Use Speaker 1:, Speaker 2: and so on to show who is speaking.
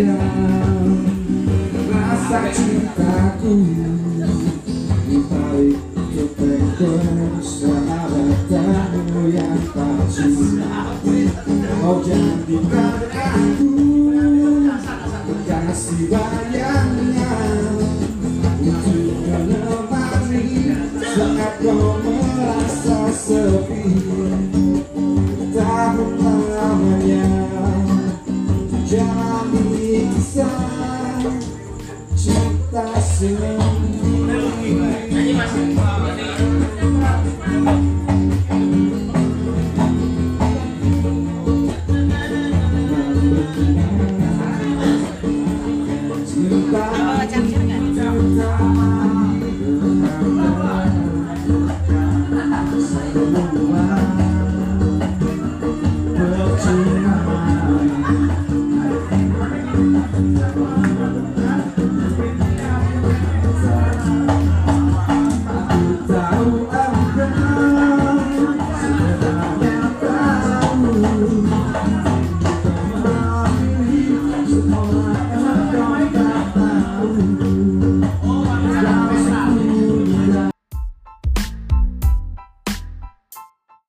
Speaker 1: padam rasa cintaku di balik topeng persahabatanmu yang palsu kau jadi padaku kasih. bayangnya untuk menemani saat kau merasa sepi tahun lamanya jangan Cinta